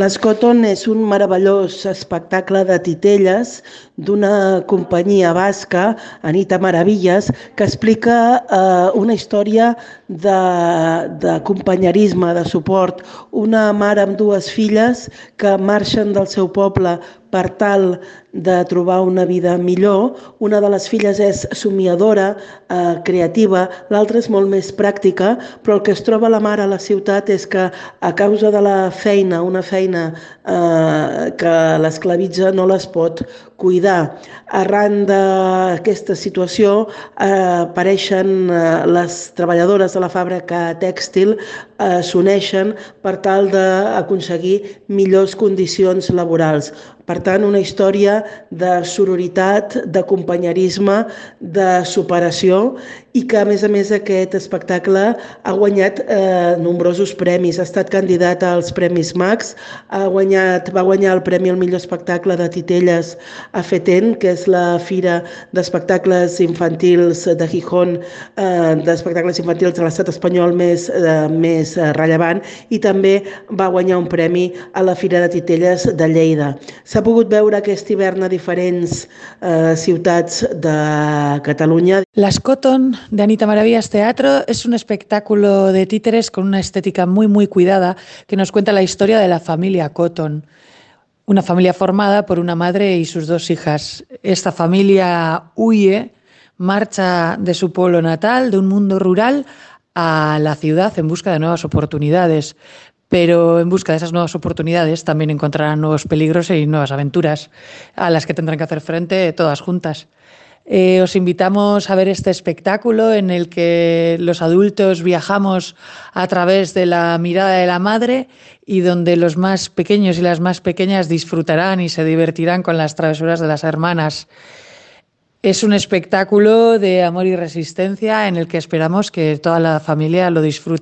L'Escoton és un meravellós espectacle de titelles d'una companyia basca, Anita Maravillas, que explica eh, una història de, de companyerisme, de suport. Una mare amb dues filles que marxen del seu poble per tal de trobar una vida millor. Una de les filles és somiadora, eh, creativa, l'altra és molt més pràctica, però el que es troba la mare a la ciutat és que a causa de la feina, una feina eh, que l'esclavitza, no les pot cuidar. Arran d'aquesta situació eh, apareixen eh, les treballadores de la fàbrica tèxtil, eh, s'uneixen per tal d'aconseguir millors condicions laborals. Per tant, una història de sororitat, de companyerisme, de superació i que, a més a més, aquest espectacle ha guanyat eh, nombrosos premis. Ha estat candidat als Premis Max, ha guanyat, va guanyar el Premi al millor espectacle de Titelles a FETEN, que és la fira d'espectacles infantils de Gijón, eh, d'espectacles infantils de l'estat espanyol més, eh, més rellevant, i també va guanyar un premi a la Fira de Titelles de Lleida. S'ha pogut veure aquest hivern a diferents eh, ciutats de Catalunya. Las Cotton de Anita Maravillas Teatro es un espectáculo de títeres con una estética muy, muy cuidada que nos cuenta la historia de la familia Cotton. Una familia formada por una madre y sus dos hijas. Esta familia huye, marcha de su pueblo natal, de un mundo rural, a la ciudad en busca de nuevas oportunidades. Pero en busca de esas nuevas oportunidades también encontrarán nuevos peligros y nuevas aventuras a las que tendrán que hacer frente todas juntas. Eh, os invitamos a ver este espectáculo en el que los adultos viajamos a través de la mirada de la madre y donde los más pequeños y las más pequeñas disfrutarán y se divertirán con las travesuras de las hermanas. Es un espectáculo de amor y resistencia en el que esperamos que toda la familia lo disfrute.